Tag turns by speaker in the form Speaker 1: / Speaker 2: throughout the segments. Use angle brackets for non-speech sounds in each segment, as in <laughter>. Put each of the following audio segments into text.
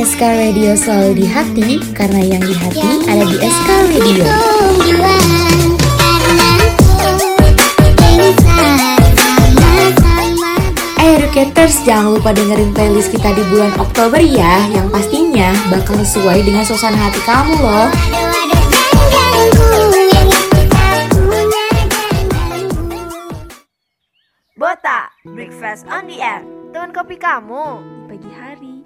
Speaker 1: SK Radio selalu di hati karena yang di hati ada di SK Radio. Eh Educators, jangan lupa dengerin playlist kita di bulan Oktober ya Yang pastinya bakal sesuai dengan suasana hati kamu loh
Speaker 2: Bota, breakfast on the air. Teman kopi kamu pagi hari.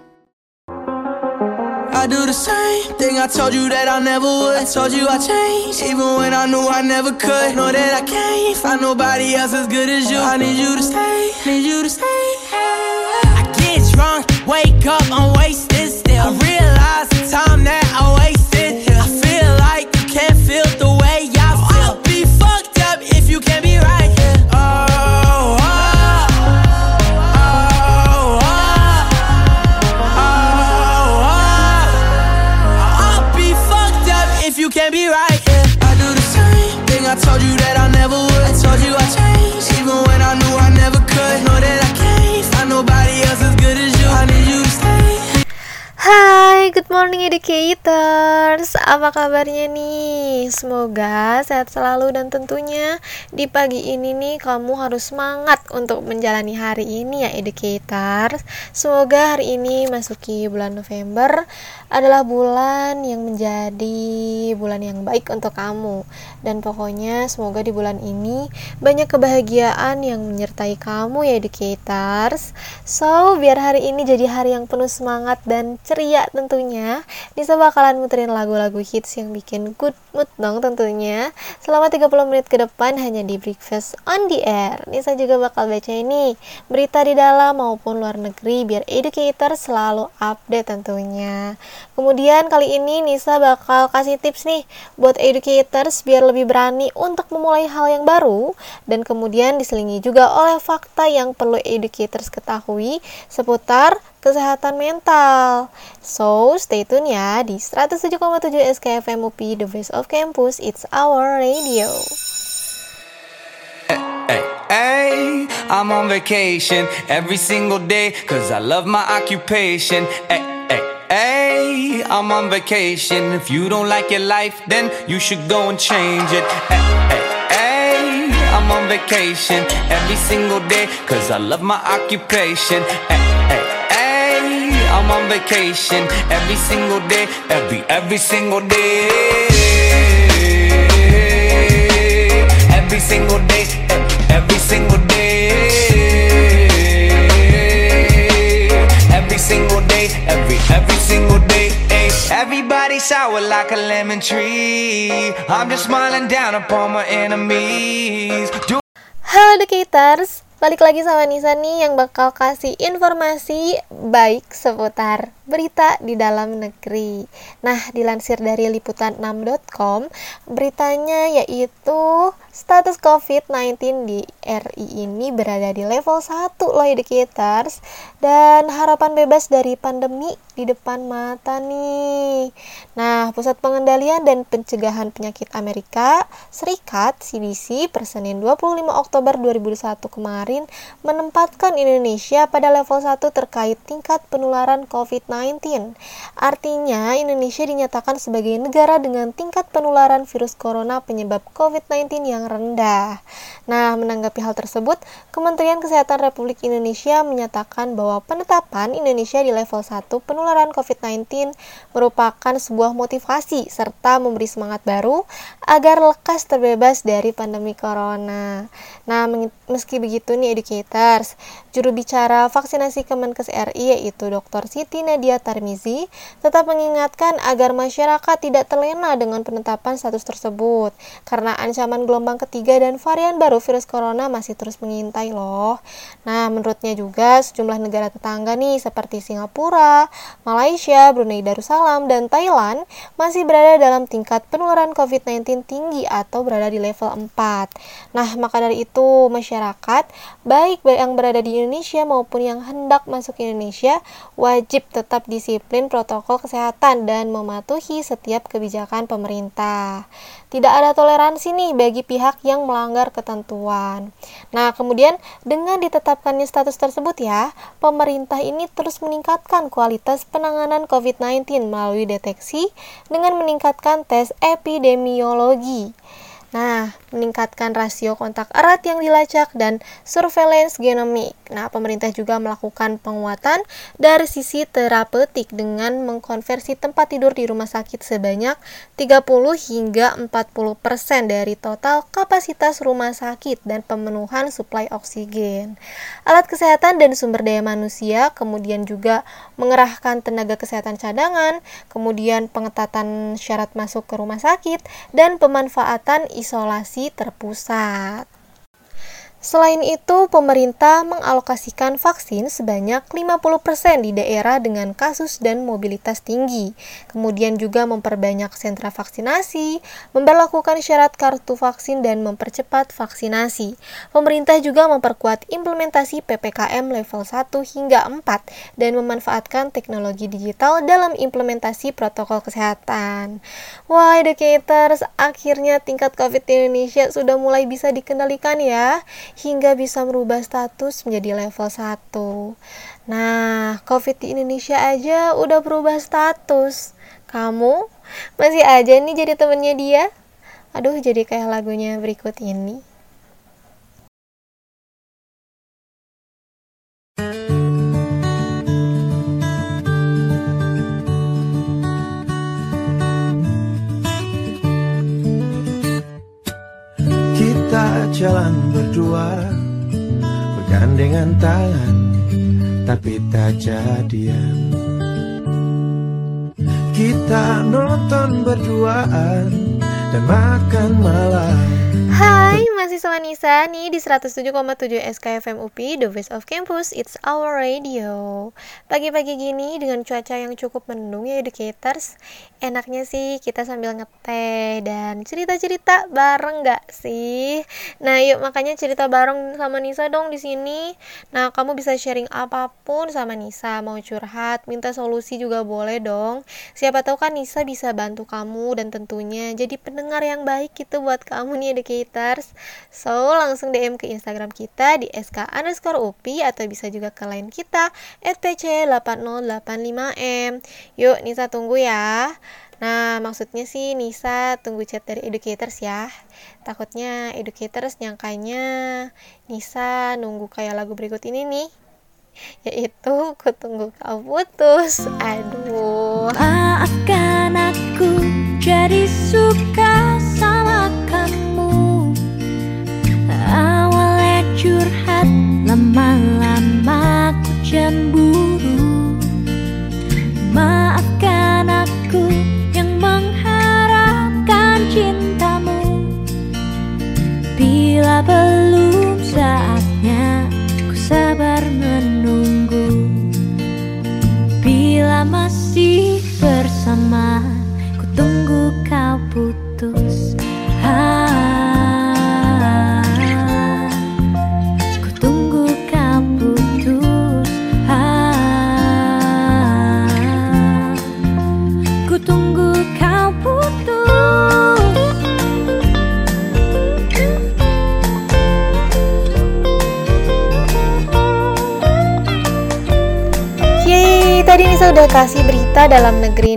Speaker 3: I do the same thing I told you that I never would. I told you I changed, even when I knew I never could. Know that I can't find nobody else as good as you. I need you to stay, need you to stay. I get drunk, wake up, I'm wasted
Speaker 2: morning educators. Apa kabarnya nih? Semoga sehat selalu dan tentunya di pagi ini nih kamu harus semangat untuk menjalani hari ini ya educators. Semoga hari ini masuki bulan November adalah bulan yang menjadi bulan yang baik untuk kamu dan pokoknya semoga di bulan ini banyak kebahagiaan yang menyertai kamu ya educators. So, biar hari ini jadi hari yang penuh semangat dan ceria tentunya Nisa bakalan muterin lagu-lagu hits yang bikin good mood dong tentunya. Selama 30 menit ke depan hanya di Breakfast on the Air. Nisa juga bakal baca ini. Berita di dalam maupun luar negeri biar educator selalu update tentunya. Kemudian kali ini Nisa bakal kasih tips nih buat educators biar lebih berani untuk memulai hal yang baru dan kemudian diselingi juga oleh fakta yang perlu educators ketahui seputar kesehatan mental. So, stay tune ya di 107,7 SKFM UPI, The Voice of Campus, It's Our Radio.
Speaker 3: Hey, I'm on vacation every single day cause I love my occupation. Hey, hey, hey, I'm on vacation. If you don't like your life, then you should go and change it. Hey, hey, hey, I'm on vacation every single day cause I love my occupation. Hey, I'm on vacation every single day, every, every single day. Every single day, every single day. Every single day, every every single day. Everybody sour like a lemon tree. I'm just smiling down upon my enemies. Do
Speaker 2: Halo educators, balik lagi sama Nisa nih yang bakal kasih informasi baik seputar berita di dalam negeri. Nah, dilansir dari liputan6.com, beritanya yaitu status COVID-19 di RI ini berada di level 1 loh educators dan harapan bebas dari pandemi di depan mata nih. Nah, Pusat Pengendalian dan Pencegahan Penyakit Amerika Serikat CDC per Senin 25 Oktober 2001 kemarin menempatkan Indonesia pada level 1 terkait tingkat penularan COVID-19. Artinya, Indonesia dinyatakan sebagai negara dengan tingkat penularan virus corona penyebab COVID-19 yang rendah. Nah, menanggapi hal tersebut, Kementerian Kesehatan Republik Indonesia menyatakan bahwa penetapan Indonesia di level 1 penularan COVID-19 merupakan sebuah motivasi serta memberi semangat baru agar lekas terbebas dari pandemi corona. Nah, meski begitu nih educators, juru bicara vaksinasi Kemenkes RI yaitu Dr. Siti Nadia Tarmizi tetap mengingatkan agar masyarakat tidak terlena dengan penetapan status tersebut karena ancaman gelombang ketiga dan varian baru virus corona masih terus mengintai loh. Nah, menurutnya juga sejumlah negara tetangga nih seperti Singapura, Malaysia, Brunei Darussalam, dan Thailand masih berada dalam tingkat penularan COVID-19 tinggi atau berada di level 4. Nah, maka dari itu masyarakat baik yang berada di Indonesia maupun yang hendak masuk Indonesia wajib tetap disiplin protokol kesehatan dan mematuhi setiap kebijakan pemerintah. Tidak ada toleransi nih bagi pihak yang melanggar ketentuan. Nah, kemudian dengan ditetapkannya status tersebut ya, pemerintah ini terus meningkatkan kualitas penanganan COVID-19 melalui deteksi dengan meningkatkan tes epidemiologi. Nah, meningkatkan rasio kontak erat yang dilacak dan surveillance genomik. Nah, pemerintah juga melakukan penguatan dari sisi terapeutik dengan mengkonversi tempat tidur di rumah sakit sebanyak 30 hingga 40% dari total kapasitas rumah sakit dan pemenuhan suplai oksigen. Alat kesehatan dan sumber daya manusia kemudian juga mengerahkan tenaga kesehatan cadangan, kemudian pengetatan syarat masuk ke rumah sakit dan pemanfaatan terpusat. Selain itu, pemerintah mengalokasikan vaksin sebanyak 50% di daerah dengan kasus dan mobilitas tinggi. Kemudian juga memperbanyak sentra vaksinasi, memperlakukan syarat kartu vaksin dan mempercepat vaksinasi. Pemerintah juga memperkuat implementasi PPKM level 1 hingga 4 dan memanfaatkan teknologi digital dalam implementasi protokol kesehatan. Wah, educators, akhirnya tingkat COVID di Indonesia sudah mulai bisa dikendalikan ya hingga bisa merubah status menjadi level 1. Nah, COVID di Indonesia aja udah berubah status. Kamu masih aja nih jadi temennya dia? Aduh, jadi kayak lagunya berikut ini.
Speaker 4: Kita jalan berdua Bergandengan tangan Tapi tak jadian Kita nonton berduaan Dan makan malam.
Speaker 2: Hai, mahasiswa Nisa nih di 107,7 SKFM UPI, The Voice of Campus, It's Our Radio. Pagi-pagi gini dengan cuaca yang cukup mendung ya educators, enaknya sih kita sambil ngeteh dan cerita-cerita bareng gak sih? Nah yuk makanya cerita bareng sama Nisa dong di sini. Nah kamu bisa sharing apa pun sama Nisa, mau curhat, minta solusi juga boleh dong. Siapa tahu kan Nisa bisa bantu kamu dan tentunya jadi pendengar yang baik gitu buat kamu nih educators So langsung DM ke Instagram kita di sk underscore upi atau bisa juga ke line kita @pc8085m. Yuk Nisa tunggu ya. Nah, maksudnya sih Nisa tunggu chat dari educators ya. Takutnya educators nyangkanya Nisa nunggu kayak lagu berikut ini nih. Yaitu ku tunggu kau putus. Aduh.
Speaker 5: Maafkan aku jadi suka sama Lama-lama ku cemburu Maafkan aku yang mengharapkan cintamu. Bila belum saatnya ku sabar menunggu. Bila masih bersama
Speaker 2: berita dalam negeri.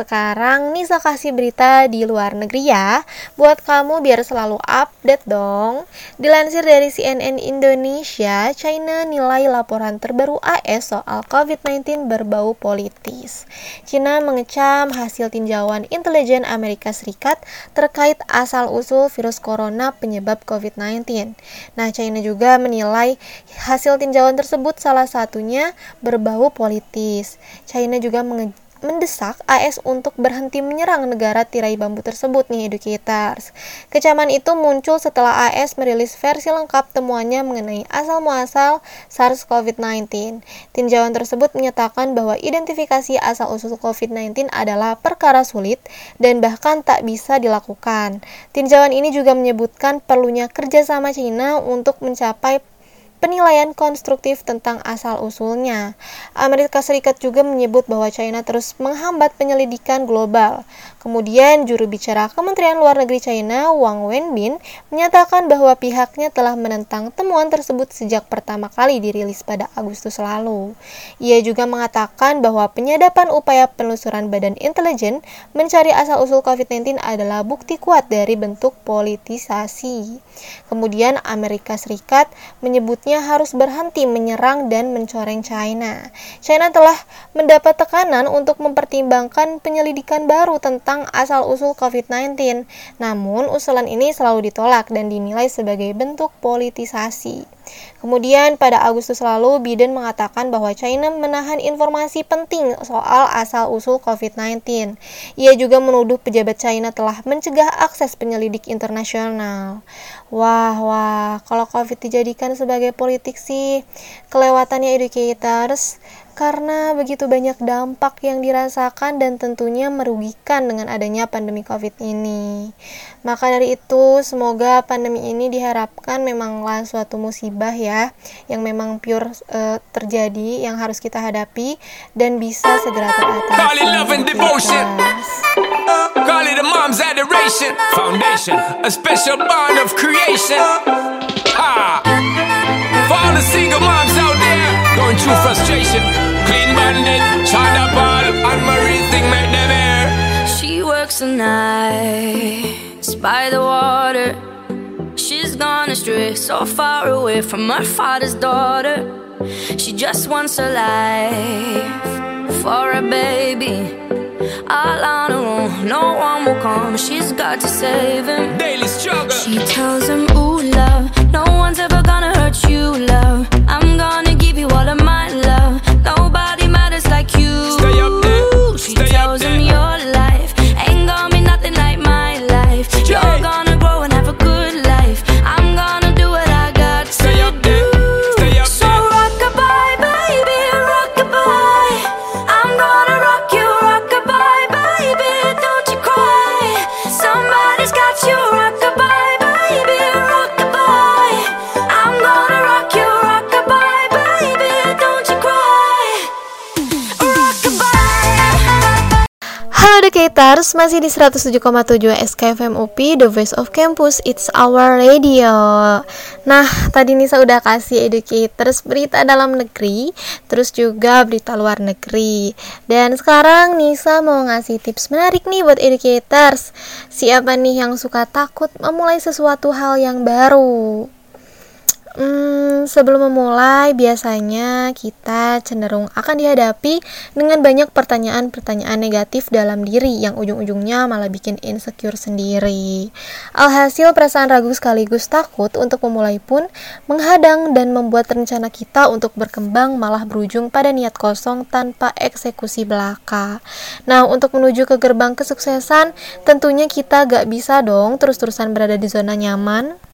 Speaker 2: Sekarang Nisa kasih berita di luar negeri ya. Buat kamu biar selalu update dong. Dilansir dari CNN Indonesia, China nilai laporan terbaru AS soal COVID-19 berbau politis. China mengecam hasil tinjauan intelijen Amerika Serikat terkait asal-usul virus corona penyebab COVID-19. Nah, China juga menilai hasil tinjauan tersebut salah satunya berbau politis. China juga menge- mendesak AS untuk berhenti menyerang negara tirai bambu tersebut nih educators. Kecaman itu muncul setelah AS merilis versi lengkap temuannya mengenai asal-muasal SARS-CoV-19. Tinjauan tersebut menyatakan bahwa identifikasi asal-usul COVID-19 adalah perkara sulit dan bahkan tak bisa dilakukan. Tinjauan ini juga menyebutkan perlunya kerjasama China untuk mencapai penilaian konstruktif tentang asal-usulnya. Amerika Serikat juga menyebut bahwa China terus menghambat penyelidikan global. Kemudian juru bicara Kementerian Luar Negeri China Wang Wenbin menyatakan bahwa pihaknya telah menentang temuan tersebut sejak pertama kali dirilis pada Agustus lalu. Ia juga mengatakan bahwa penyadapan upaya penelusuran Badan Intelijen mencari asal-usul COVID-19 adalah bukti kuat dari bentuk politisasi. Kemudian Amerika Serikat menyebutnya harus berhenti menyerang dan mencoreng China. China telah mendapat tekanan untuk mempertimbangkan penyelidikan baru tentang asal-usul COVID-19. Namun, usulan ini selalu ditolak dan dinilai sebagai bentuk politisasi. Kemudian pada Agustus lalu, Biden mengatakan bahwa China menahan informasi penting soal asal-usul COVID-19. Ia juga menuduh pejabat China telah mencegah akses penyelidik internasional. Wah, wah, kalau COVID dijadikan sebagai politik sih, kelewatannya educators karena begitu banyak dampak yang dirasakan dan tentunya merugikan dengan adanya pandemi COVID ini. Maka dari itu, semoga pandemi ini diharapkan memanglah suatu musibah ya, yang memang pure uh, terjadi, yang harus kita hadapi dan bisa segera teratasi.
Speaker 6: Call it love and devotion. Call it a mom's adoration. Foundation, a special bond of creation. Ha! For all the single moms out there going through frustration. Clean bandit, China ball, and Marie thing make them air.
Speaker 7: She works the nights by the water. She's gone astray, so far away from her father's daughter. She just wants a life for a baby. All on her own, no one will come. She's got to save him.
Speaker 6: Daily struggle.
Speaker 7: She tells him, Ooh, love, no one's ever gonna hurt you, love.
Speaker 2: Educators, masih di 107,7 SKFM UPI, The Voice of Campus, It's Our Radio. Nah, tadi Nisa udah kasih Educators berita dalam negeri, terus juga berita luar negeri. Dan sekarang Nisa mau ngasih tips menarik nih buat Educators. Siapa nih yang suka takut memulai sesuatu hal yang baru? Hmm, sebelum memulai, biasanya kita cenderung akan dihadapi dengan banyak pertanyaan-pertanyaan negatif dalam diri yang ujung-ujungnya malah bikin insecure sendiri. Alhasil, perasaan ragu sekaligus takut untuk memulai pun menghadang dan membuat rencana kita untuk berkembang malah berujung pada niat kosong tanpa eksekusi belaka. Nah, untuk menuju ke gerbang kesuksesan, tentunya kita gak bisa dong terus-terusan berada di zona nyaman.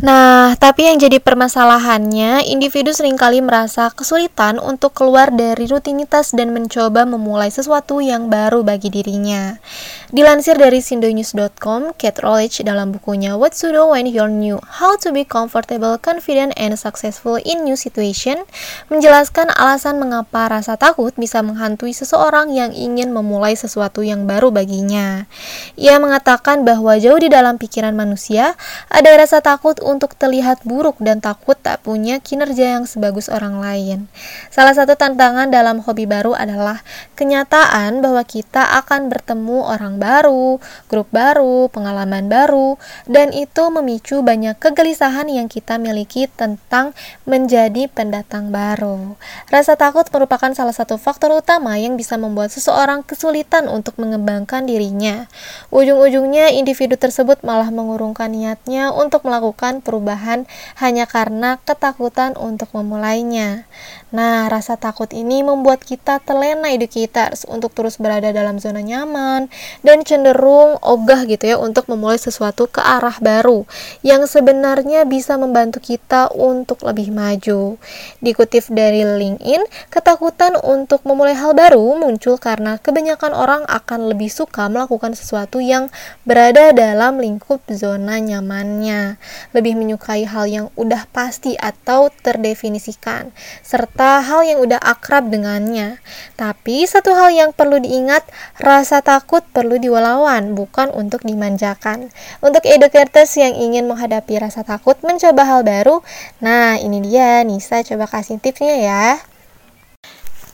Speaker 2: Nah, tapi yang jadi permasalahannya, individu sering kali merasa kesulitan untuk keluar dari rutinitas dan mencoba memulai sesuatu yang baru bagi dirinya. Dilansir dari sindonews.com, Kate Rolich dalam bukunya What to Do When You're New, How to Be Comfortable, Confident, and Successful in New Situation, menjelaskan alasan mengapa rasa takut bisa menghantui seseorang yang ingin memulai sesuatu yang baru baginya. Ia mengatakan bahwa jauh di dalam pikiran manusia, ada rasa takut untuk terlihat buruk dan takut tak punya kinerja yang sebagus orang lain. Salah satu tantangan dalam hobi baru adalah kenyataan bahwa kita akan bertemu orang baru, grup baru, pengalaman baru, dan itu memicu banyak kegelisahan yang kita miliki tentang menjadi pendatang baru. Rasa takut merupakan salah satu faktor utama yang bisa membuat seseorang kesulitan untuk mengembangkan dirinya. Ujung-ujungnya individu tersebut malah mengurungkan niatnya untuk melakukan perubahan hanya karena ketakutan untuk memulainya. Nah, rasa takut ini membuat kita terlena educators untuk terus berada dalam zona nyaman dan cenderung ogah gitu ya untuk memulai sesuatu ke arah baru yang sebenarnya bisa membantu kita untuk lebih maju. Dikutip dari LinkedIn, ketakutan untuk memulai hal baru muncul karena kebanyakan orang akan lebih suka melakukan sesuatu yang berada dalam lingkup zona nyamannya. lebih menyukai hal yang udah pasti atau terdefinisikan, serta hal yang udah akrab dengannya. Tapi satu hal yang perlu diingat, rasa takut perlu diwalawan, bukan untuk dimanjakan. Untuk educators yang ingin menghadapi rasa takut mencoba hal baru, nah ini dia Nisa coba kasih tipsnya ya.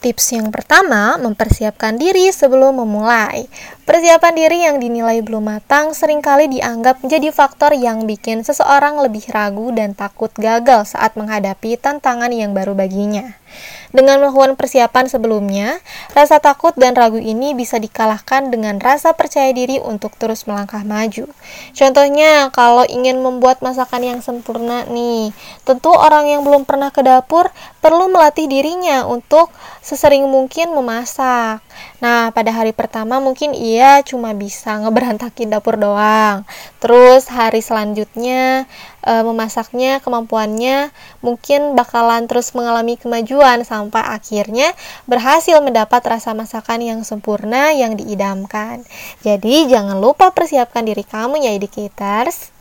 Speaker 2: Tips yang pertama, mempersiapkan diri sebelum memulai. Persiapan diri yang dinilai belum matang sering kali dianggap menjadi faktor yang bikin seseorang lebih ragu dan takut gagal saat menghadapi tantangan yang baru baginya. Dengan melakukan persiapan sebelumnya, rasa takut dan ragu ini bisa dikalahkan dengan rasa percaya diri untuk terus melangkah maju. Contohnya, kalau ingin membuat masakan yang sempurna nih, tentu orang yang belum pernah ke dapur perlu melatih dirinya untuk sesering mungkin memasak. Nah, pada hari pertama mungkin ia cuma bisa ngeberantakin dapur doang. Terus hari selanjutnya e, memasaknya, kemampuannya mungkin bakalan terus mengalami kemajuan sampai akhirnya berhasil mendapat rasa masakan yang sempurna yang diidamkan. Jadi, jangan lupa persiapkan diri kamu ya educators.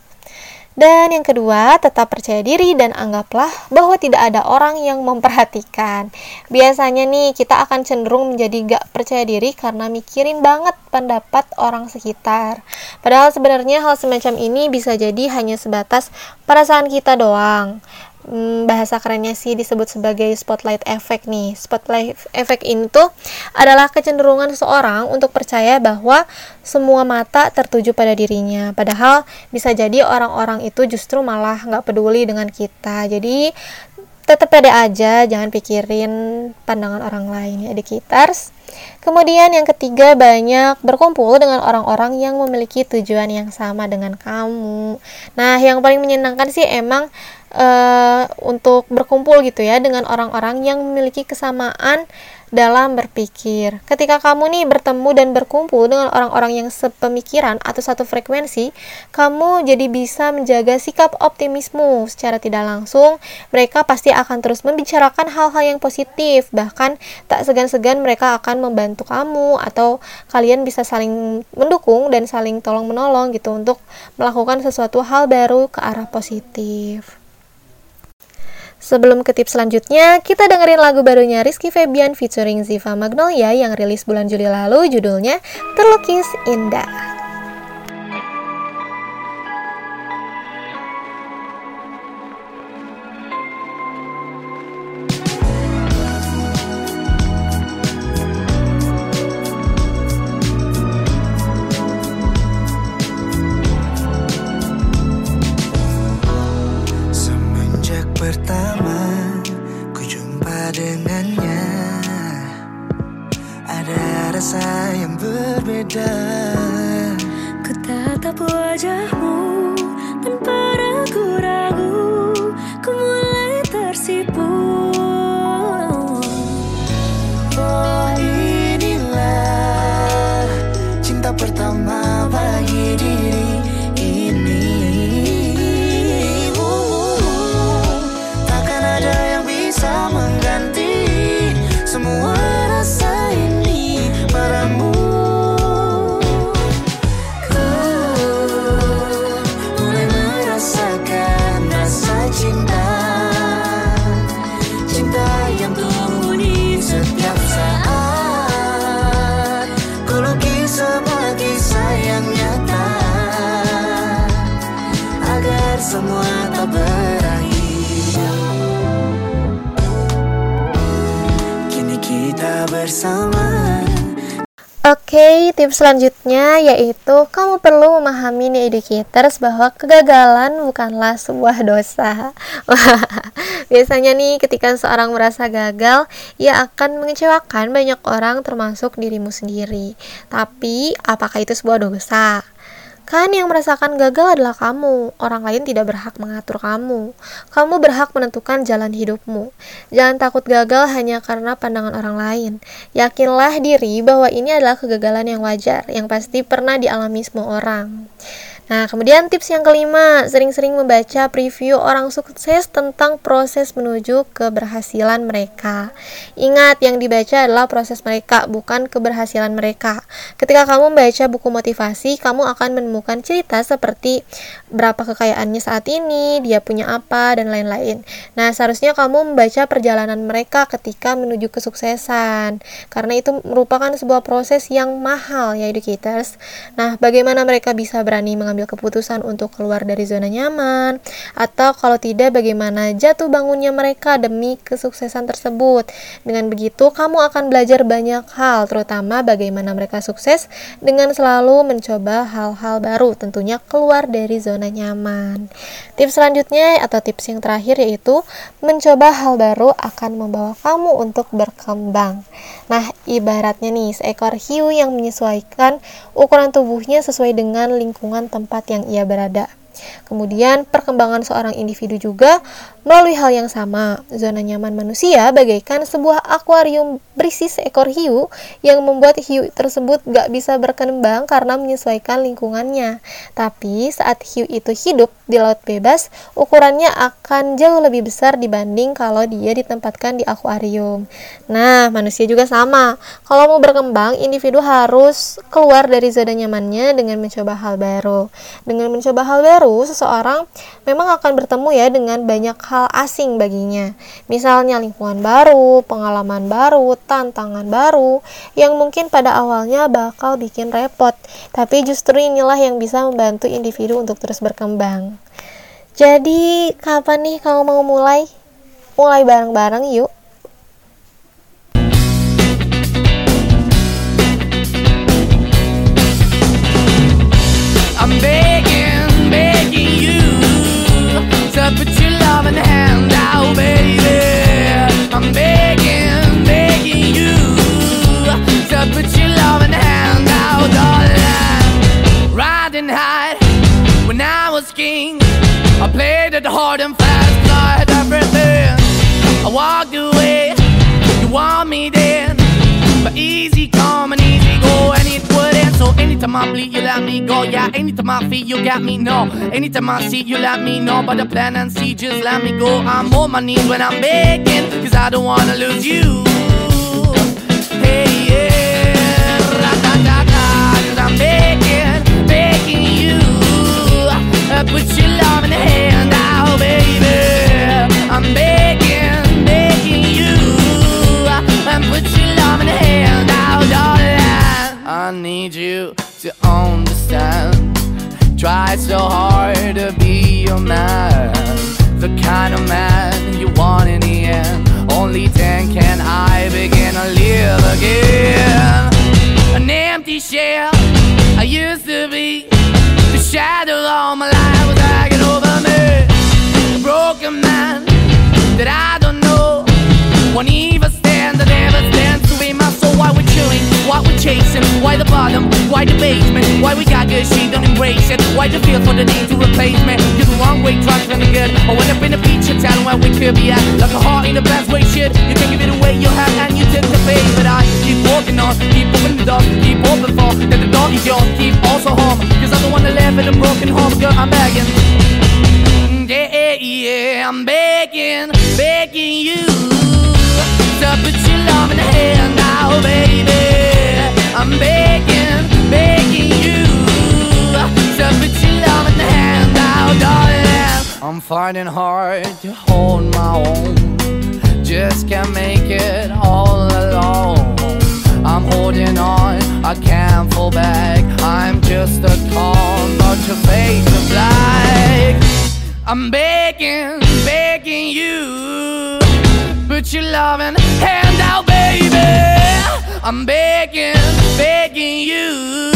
Speaker 2: Dan yang kedua, tetap percaya diri dan anggaplah bahwa tidak ada orang yang memperhatikan. Biasanya nih, kita akan cenderung menjadi gak percaya diri karena mikirin banget pendapat orang sekitar. Padahal sebenarnya hal semacam ini bisa jadi hanya sebatas perasaan kita doang hmm, bahasa kerennya sih disebut sebagai spotlight effect nih. Spotlight effect ini tuh adalah kecenderungan seseorang untuk percaya bahwa semua mata tertuju pada dirinya. Padahal bisa jadi orang-orang itu justru malah nggak peduli dengan kita. Jadi tetap pede aja, jangan pikirin pandangan orang lain ya di kitars. Kemudian yang ketiga banyak berkumpul dengan orang-orang yang memiliki tujuan yang sama dengan kamu. Nah, yang paling menyenangkan sih emang uh, untuk berkumpul gitu ya dengan orang-orang yang memiliki kesamaan dalam berpikir. Ketika kamu nih bertemu dan berkumpul dengan orang-orang yang sepemikiran atau satu frekuensi, kamu jadi bisa menjaga sikap optimismu secara tidak langsung. Mereka pasti akan terus membicarakan hal-hal yang positif, bahkan tak segan-segan mereka akan membantu kamu atau kalian bisa saling mendukung dan saling tolong-menolong gitu untuk melakukan sesuatu hal baru ke arah positif. Sebelum ke tips selanjutnya, kita dengerin lagu barunya Rizky Febian featuring Ziva Magnolia yang rilis bulan Juli lalu judulnya Terlukis Indah. Oke, tips selanjutnya yaitu kamu perlu memahami nih educators bahwa kegagalan bukanlah sebuah dosa. <laughs> Biasanya nih ketika seorang merasa gagal, ia akan mengecewakan banyak orang termasuk dirimu sendiri. Tapi, apakah itu sebuah dosa? Kan yang merasakan gagal adalah kamu. Orang lain tidak berhak mengatur kamu. Kamu berhak menentukan jalan hidupmu. Jangan takut gagal hanya karena pandangan orang lain. Yakinlah diri bahwa ini adalah kegagalan yang wajar, yang pasti pernah dialami semua orang. Nah, kemudian tips yang kelima, sering-sering membaca preview orang sukses tentang proses menuju keberhasilan mereka. Ingat, yang dibaca adalah proses mereka, bukan keberhasilan mereka. Ketika kamu membaca buku motivasi, kamu akan menemukan cerita seperti berapa kekayaannya saat ini, dia punya apa, dan lain-lain. Nah, seharusnya kamu membaca perjalanan mereka ketika menuju kesuksesan, karena itu merupakan sebuah proses yang mahal ya educators. Nah, bagaimana mereka bisa berani mengambil mengambil keputusan untuk keluar dari zona nyaman, atau kalau tidak bagaimana jatuh bangunnya mereka demi kesuksesan tersebut. Dengan begitu, kamu akan belajar banyak hal, terutama bagaimana mereka sukses dengan selalu mencoba hal-hal baru, tentunya keluar dari zona nyaman. Tips selanjutnya atau tips yang terakhir yaitu mencoba hal baru akan membawa kamu untuk berkembang. Nah, ibaratnya nih, seekor hiu yang menyesuaikan ukuran tubuhnya sesuai dengan lingkungan tempat yang ia berada. Kemudian perkembangan seorang individu juga melalui hal yang sama. Zona nyaman manusia bagaikan sebuah akuarium berisi seekor hiu yang membuat hiu tersebut gak bisa berkembang karena menyesuaikan lingkungannya. Tapi saat hiu itu hidup di laut bebas, ukurannya akan jauh lebih besar dibanding kalau dia ditempatkan di akuarium. Nah, manusia juga sama. Kalau mau berkembang, individu harus keluar dari zona nyamannya dengan mencoba hal baru. Dengan mencoba hal baru, baru, seseorang memang akan bertemu ya dengan banyak hal asing baginya. Misalnya lingkungan baru, pengalaman baru, tantangan baru yang mungkin pada awalnya bakal bikin repot. Tapi justru inilah yang bisa membantu individu untuk terus berkembang. Jadi, kapan nih kamu mau mulai? Mulai bareng-bareng yuk.
Speaker 8: Loving hand out, baby. I'm begging, begging you to put your loving hand out, darling. Riding high when I was king. I played it hard and fast, tried everything. I walked away, you want me then, but easy come and easy go. So anytime I bleed, you let me go. Yeah, anytime I feel, you got me. No, anytime I see, you let me know. But the plan and see, just let me go. I'm on my knees when I'm begging, cause I don't wanna lose you. Hey, yeah, da da da cause I'm begging, begging you. Uh, put your love in the hand out, baby. I'm begging, begging you. Uh, put your love in the hand. I need you to understand. Try so hard to be your man, the kind of man you want in the end. Only then can I begin to live again. An empty shell I used to be, the shadow all my life was hanging over me. A broken man that I don't know won't even stand, that never stands to be my soul. Why we're chilling, why we're chasing, why the bottom, why the basement, why we got good, she don't embrace it. Why the feel for the need to replace me? You're the wrong way, trying to good. I went up in a feature town where we could be at, like a heart in the best way, shit. You can give it away, you have, and you took the pay, but I keep walking on, keep opening the door, keep open for that the door is yours, keep also home, cause I'm the one that live in a broken home, girl, I'm begging. Yeah, yeah, I'm begging, begging you to put your love in the hand now, baby. I'm fighting hard to hold my own. Just can't make it all alone. I'm holding on, I can't fall back. I'm just a call, but your face is black. I'm begging, begging you put your loving hand out, baby. I'm begging, begging you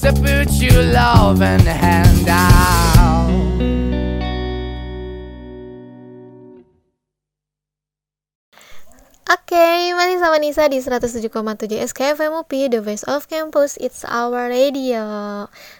Speaker 8: to put you love and hand out.
Speaker 2: Oke, okay, masih sama Nisa di 107,7 SKFM UP, The Voice of Campus, It's Our Radio.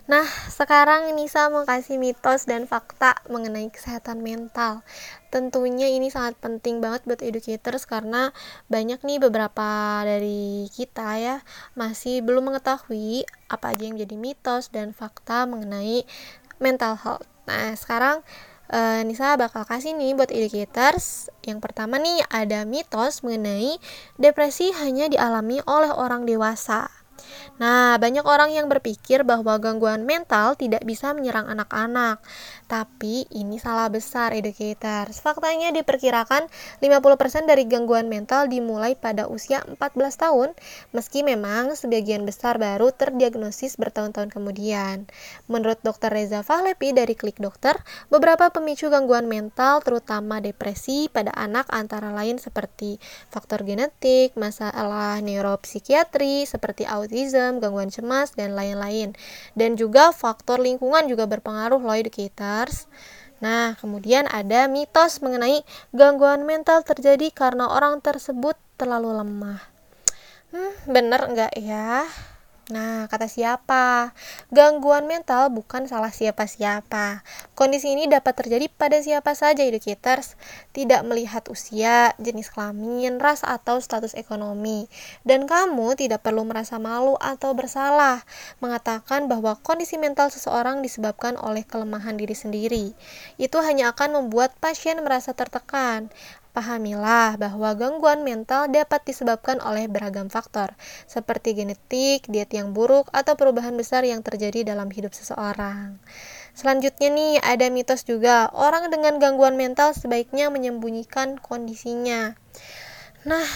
Speaker 2: Nah, sekarang Nisa mau kasih mitos dan fakta mengenai kesehatan mental. Tentunya ini sangat penting banget buat educators karena banyak nih beberapa dari kita ya masih belum mengetahui apa aja yang menjadi mitos dan fakta mengenai mental health. Nah, sekarang uh, Nisa bakal kasih nih buat educators. Yang pertama nih ada mitos mengenai depresi hanya dialami oleh orang dewasa. Nah, banyak orang yang berpikir bahwa gangguan mental tidak bisa menyerang anak-anak. Tapi ini salah besar educators. Faktanya diperkirakan 50% dari gangguan mental dimulai pada usia 14 tahun, meski memang sebagian besar baru terdiagnosis bertahun-tahun kemudian. Menurut Dr. Reza Fahlepi dari Klik Dokter, beberapa pemicu gangguan mental terutama depresi pada anak antara lain seperti faktor genetik, masalah neuropsikiatri seperti autism, autism, gangguan cemas, dan lain-lain. Dan juga faktor lingkungan juga berpengaruh loh educators. Nah, kemudian ada mitos mengenai gangguan mental terjadi karena orang tersebut terlalu lemah. Hmm, bener nggak ya? Nah, kata siapa? Gangguan mental bukan salah siapa-siapa. Kondisi ini dapat terjadi pada siapa saja educators, tidak melihat usia, jenis kelamin, ras atau status ekonomi. Dan kamu tidak perlu merasa malu atau bersalah mengatakan bahwa kondisi mental seseorang disebabkan oleh kelemahan diri sendiri. Itu hanya akan membuat pasien merasa tertekan. Pahamilah bahwa gangguan mental dapat disebabkan oleh beragam faktor, seperti genetik, diet yang buruk, atau perubahan besar yang terjadi dalam hidup seseorang. Selanjutnya nih, ada mitos juga, orang dengan gangguan mental sebaiknya menyembunyikan kondisinya. Nah,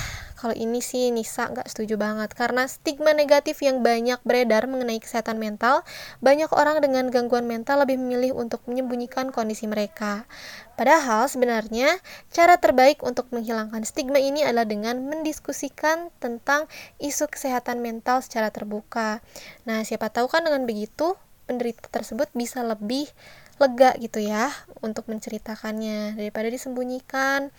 Speaker 2: kalau ini sih Nisa nggak setuju banget karena stigma negatif yang banyak beredar mengenai kesehatan mental, banyak orang dengan gangguan mental lebih memilih untuk menyembunyikan kondisi mereka. Padahal sebenarnya cara terbaik untuk menghilangkan stigma ini adalah dengan mendiskusikan tentang isu kesehatan mental secara terbuka. Nah, siapa tahu kan dengan begitu penderita tersebut bisa lebih lega gitu ya untuk menceritakannya. Daripada disembunyikan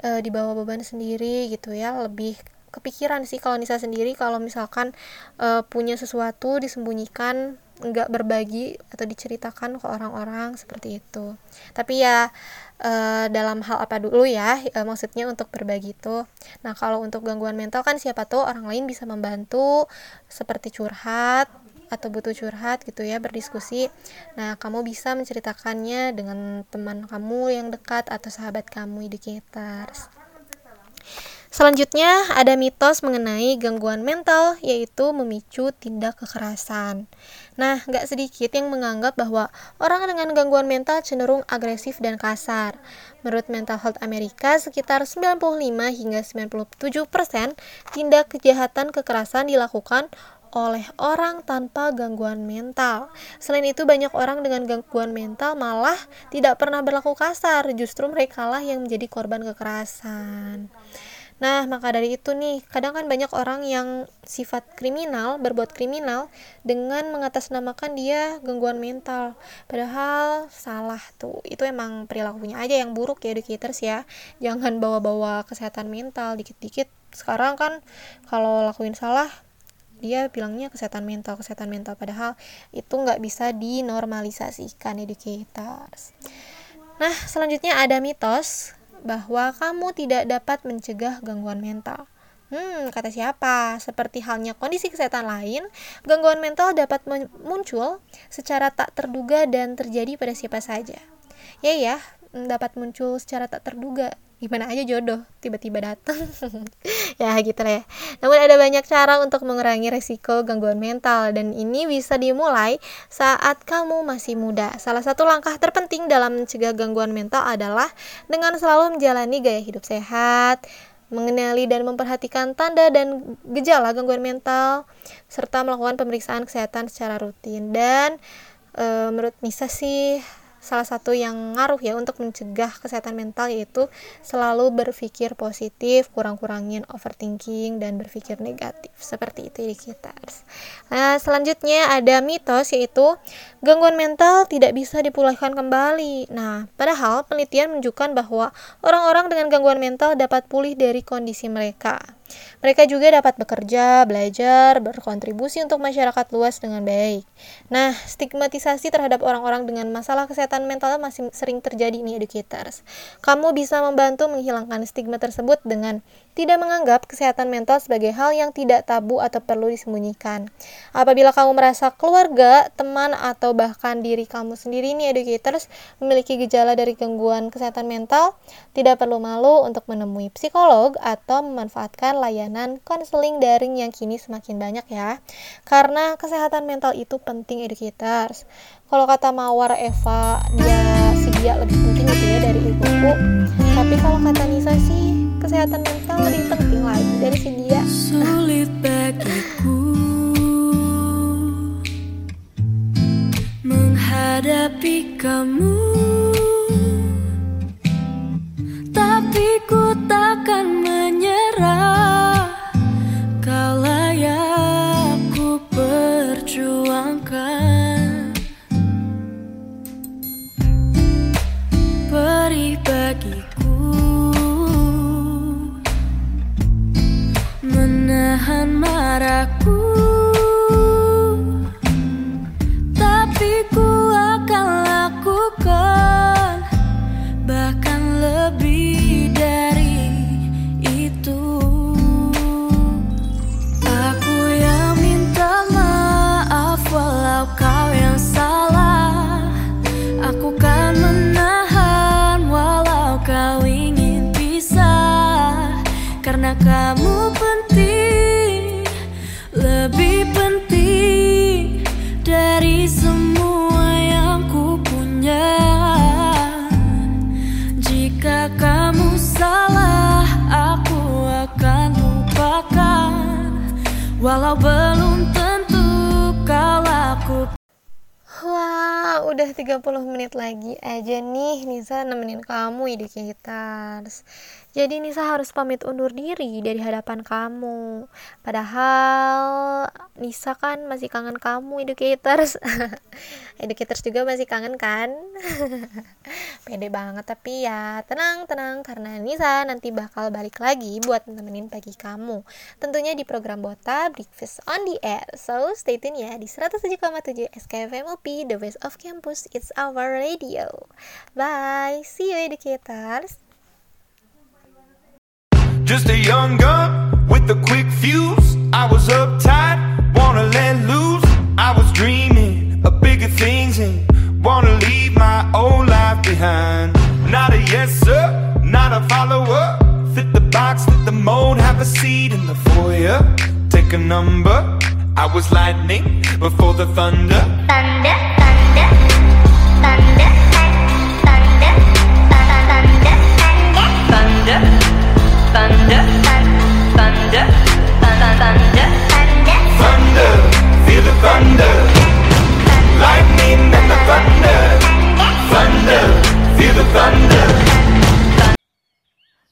Speaker 2: e, dibawa beban sendiri gitu ya lebih kepikiran sih kalau Nisa sendiri kalau misalkan e, punya sesuatu disembunyikan nggak berbagi atau diceritakan ke orang-orang seperti itu. Tapi ya e, dalam hal apa dulu ya e, maksudnya untuk berbagi itu. Nah kalau untuk gangguan mental kan siapa tahu orang lain bisa membantu seperti curhat atau butuh curhat gitu ya berdiskusi nah kamu bisa menceritakannya dengan teman kamu yang dekat atau sahabat kamu educators Selanjutnya ada mitos mengenai gangguan mental yaitu memicu tindak kekerasan. Nah, nggak sedikit yang menganggap bahwa orang dengan gangguan mental cenderung agresif dan kasar. Menurut Mental Health Amerika, sekitar 95 hingga 97% tindak kejahatan kekerasan dilakukan oleh orang tanpa gangguan mental. Selain itu, banyak orang dengan gangguan mental malah tidak pernah berlaku kasar, justru mereka lah yang menjadi korban kekerasan. Nah, maka dari itu nih, kadang kan banyak orang yang sifat kriminal, berbuat kriminal dengan mengatasnamakan dia gangguan mental. Padahal salah tuh. Itu emang perilakunya aja yang buruk ya educators ya. Jangan bawa-bawa kesehatan mental dikit-dikit. Sekarang kan kalau lakuin salah dia bilangnya kesehatan mental kesehatan mental padahal itu nggak bisa dinormalisasikan educators nah selanjutnya ada mitos bahwa kamu tidak dapat mencegah gangguan mental Hmm, kata siapa? Seperti halnya kondisi kesehatan lain, gangguan mental dapat muncul secara tak terduga dan terjadi pada siapa saja. Ya ya, dapat muncul secara tak terduga gimana aja jodoh tiba-tiba datang. <laughs> Ya gitu lah ya. Namun ada banyak cara untuk mengurangi resiko gangguan mental dan ini bisa dimulai saat kamu masih muda. Salah satu langkah terpenting dalam mencegah gangguan mental adalah dengan selalu menjalani gaya hidup sehat mengenali dan memperhatikan tanda dan gejala gangguan mental serta melakukan pemeriksaan kesehatan secara rutin. Dan e, menurut Nisa sih salah satu yang ngaruh ya untuk mencegah kesehatan mental yaitu selalu berpikir positif, kurang-kurangin overthinking dan berpikir negatif. Seperti itu di kita. Nah, selanjutnya ada mitos yaitu gangguan mental tidak bisa dipulihkan kembali. Nah, padahal penelitian menunjukkan bahwa orang-orang dengan gangguan mental dapat pulih dari kondisi mereka. Mereka juga dapat bekerja, belajar, berkontribusi untuk masyarakat luas dengan baik. Nah, stigmatisasi terhadap orang-orang dengan masalah kesehatan mental masih sering terjadi nih educators. Kamu bisa membantu menghilangkan stigma tersebut dengan tidak menganggap kesehatan mental sebagai hal yang tidak tabu atau perlu disembunyikan. Apabila kamu merasa keluarga, teman, atau bahkan diri kamu sendiri nih educators memiliki gejala dari gangguan kesehatan mental, tidak perlu malu untuk menemui psikolog atau memanfaatkan layanan konseling daring yang kini semakin banyak ya. Karena kesehatan mental itu penting educators. Kalau kata Mawar Eva, dia si dia lebih penting gitu ya dari ibuku. Tapi kalau kata Nisa sih kesehatan mental lebih penting lagi dari si dia.
Speaker 5: Sulit bagiku menghadapi kamu. Tapi ku takkan menyerah. Kau layak ku perjuangkan. Perih bagiku dan marahku
Speaker 2: udah 30 menit lagi aja nih Nisa nemenin kamu educators. Jadi Nisa harus pamit undur diri dari hadapan kamu. Padahal Nisa kan masih kangen kamu educators. <laughs> educators juga masih kangen kan? <laughs> Pede banget tapi ya tenang-tenang karena Nisa nanti bakal balik lagi buat nemenin pagi kamu. Tentunya di program Bota Breakfast on the Air. So stay tune ya di 107,7 SKFM UP The Voice of Campus. It's our radio. Bye. See you educators.
Speaker 4: Just a young gun with a quick fuse. I was uptight, wanna let loose. I was dreaming of bigger things and wanna leave my old life behind. Not a yes sir, not a follower. Fit the box, fit the mold, have a seat in the foyer. Take a number. I was lightning before the thunder.
Speaker 9: thunder,
Speaker 4: thunder,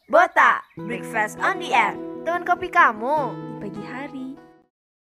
Speaker 10: Bota, breakfast on the air. Teman kopi kamu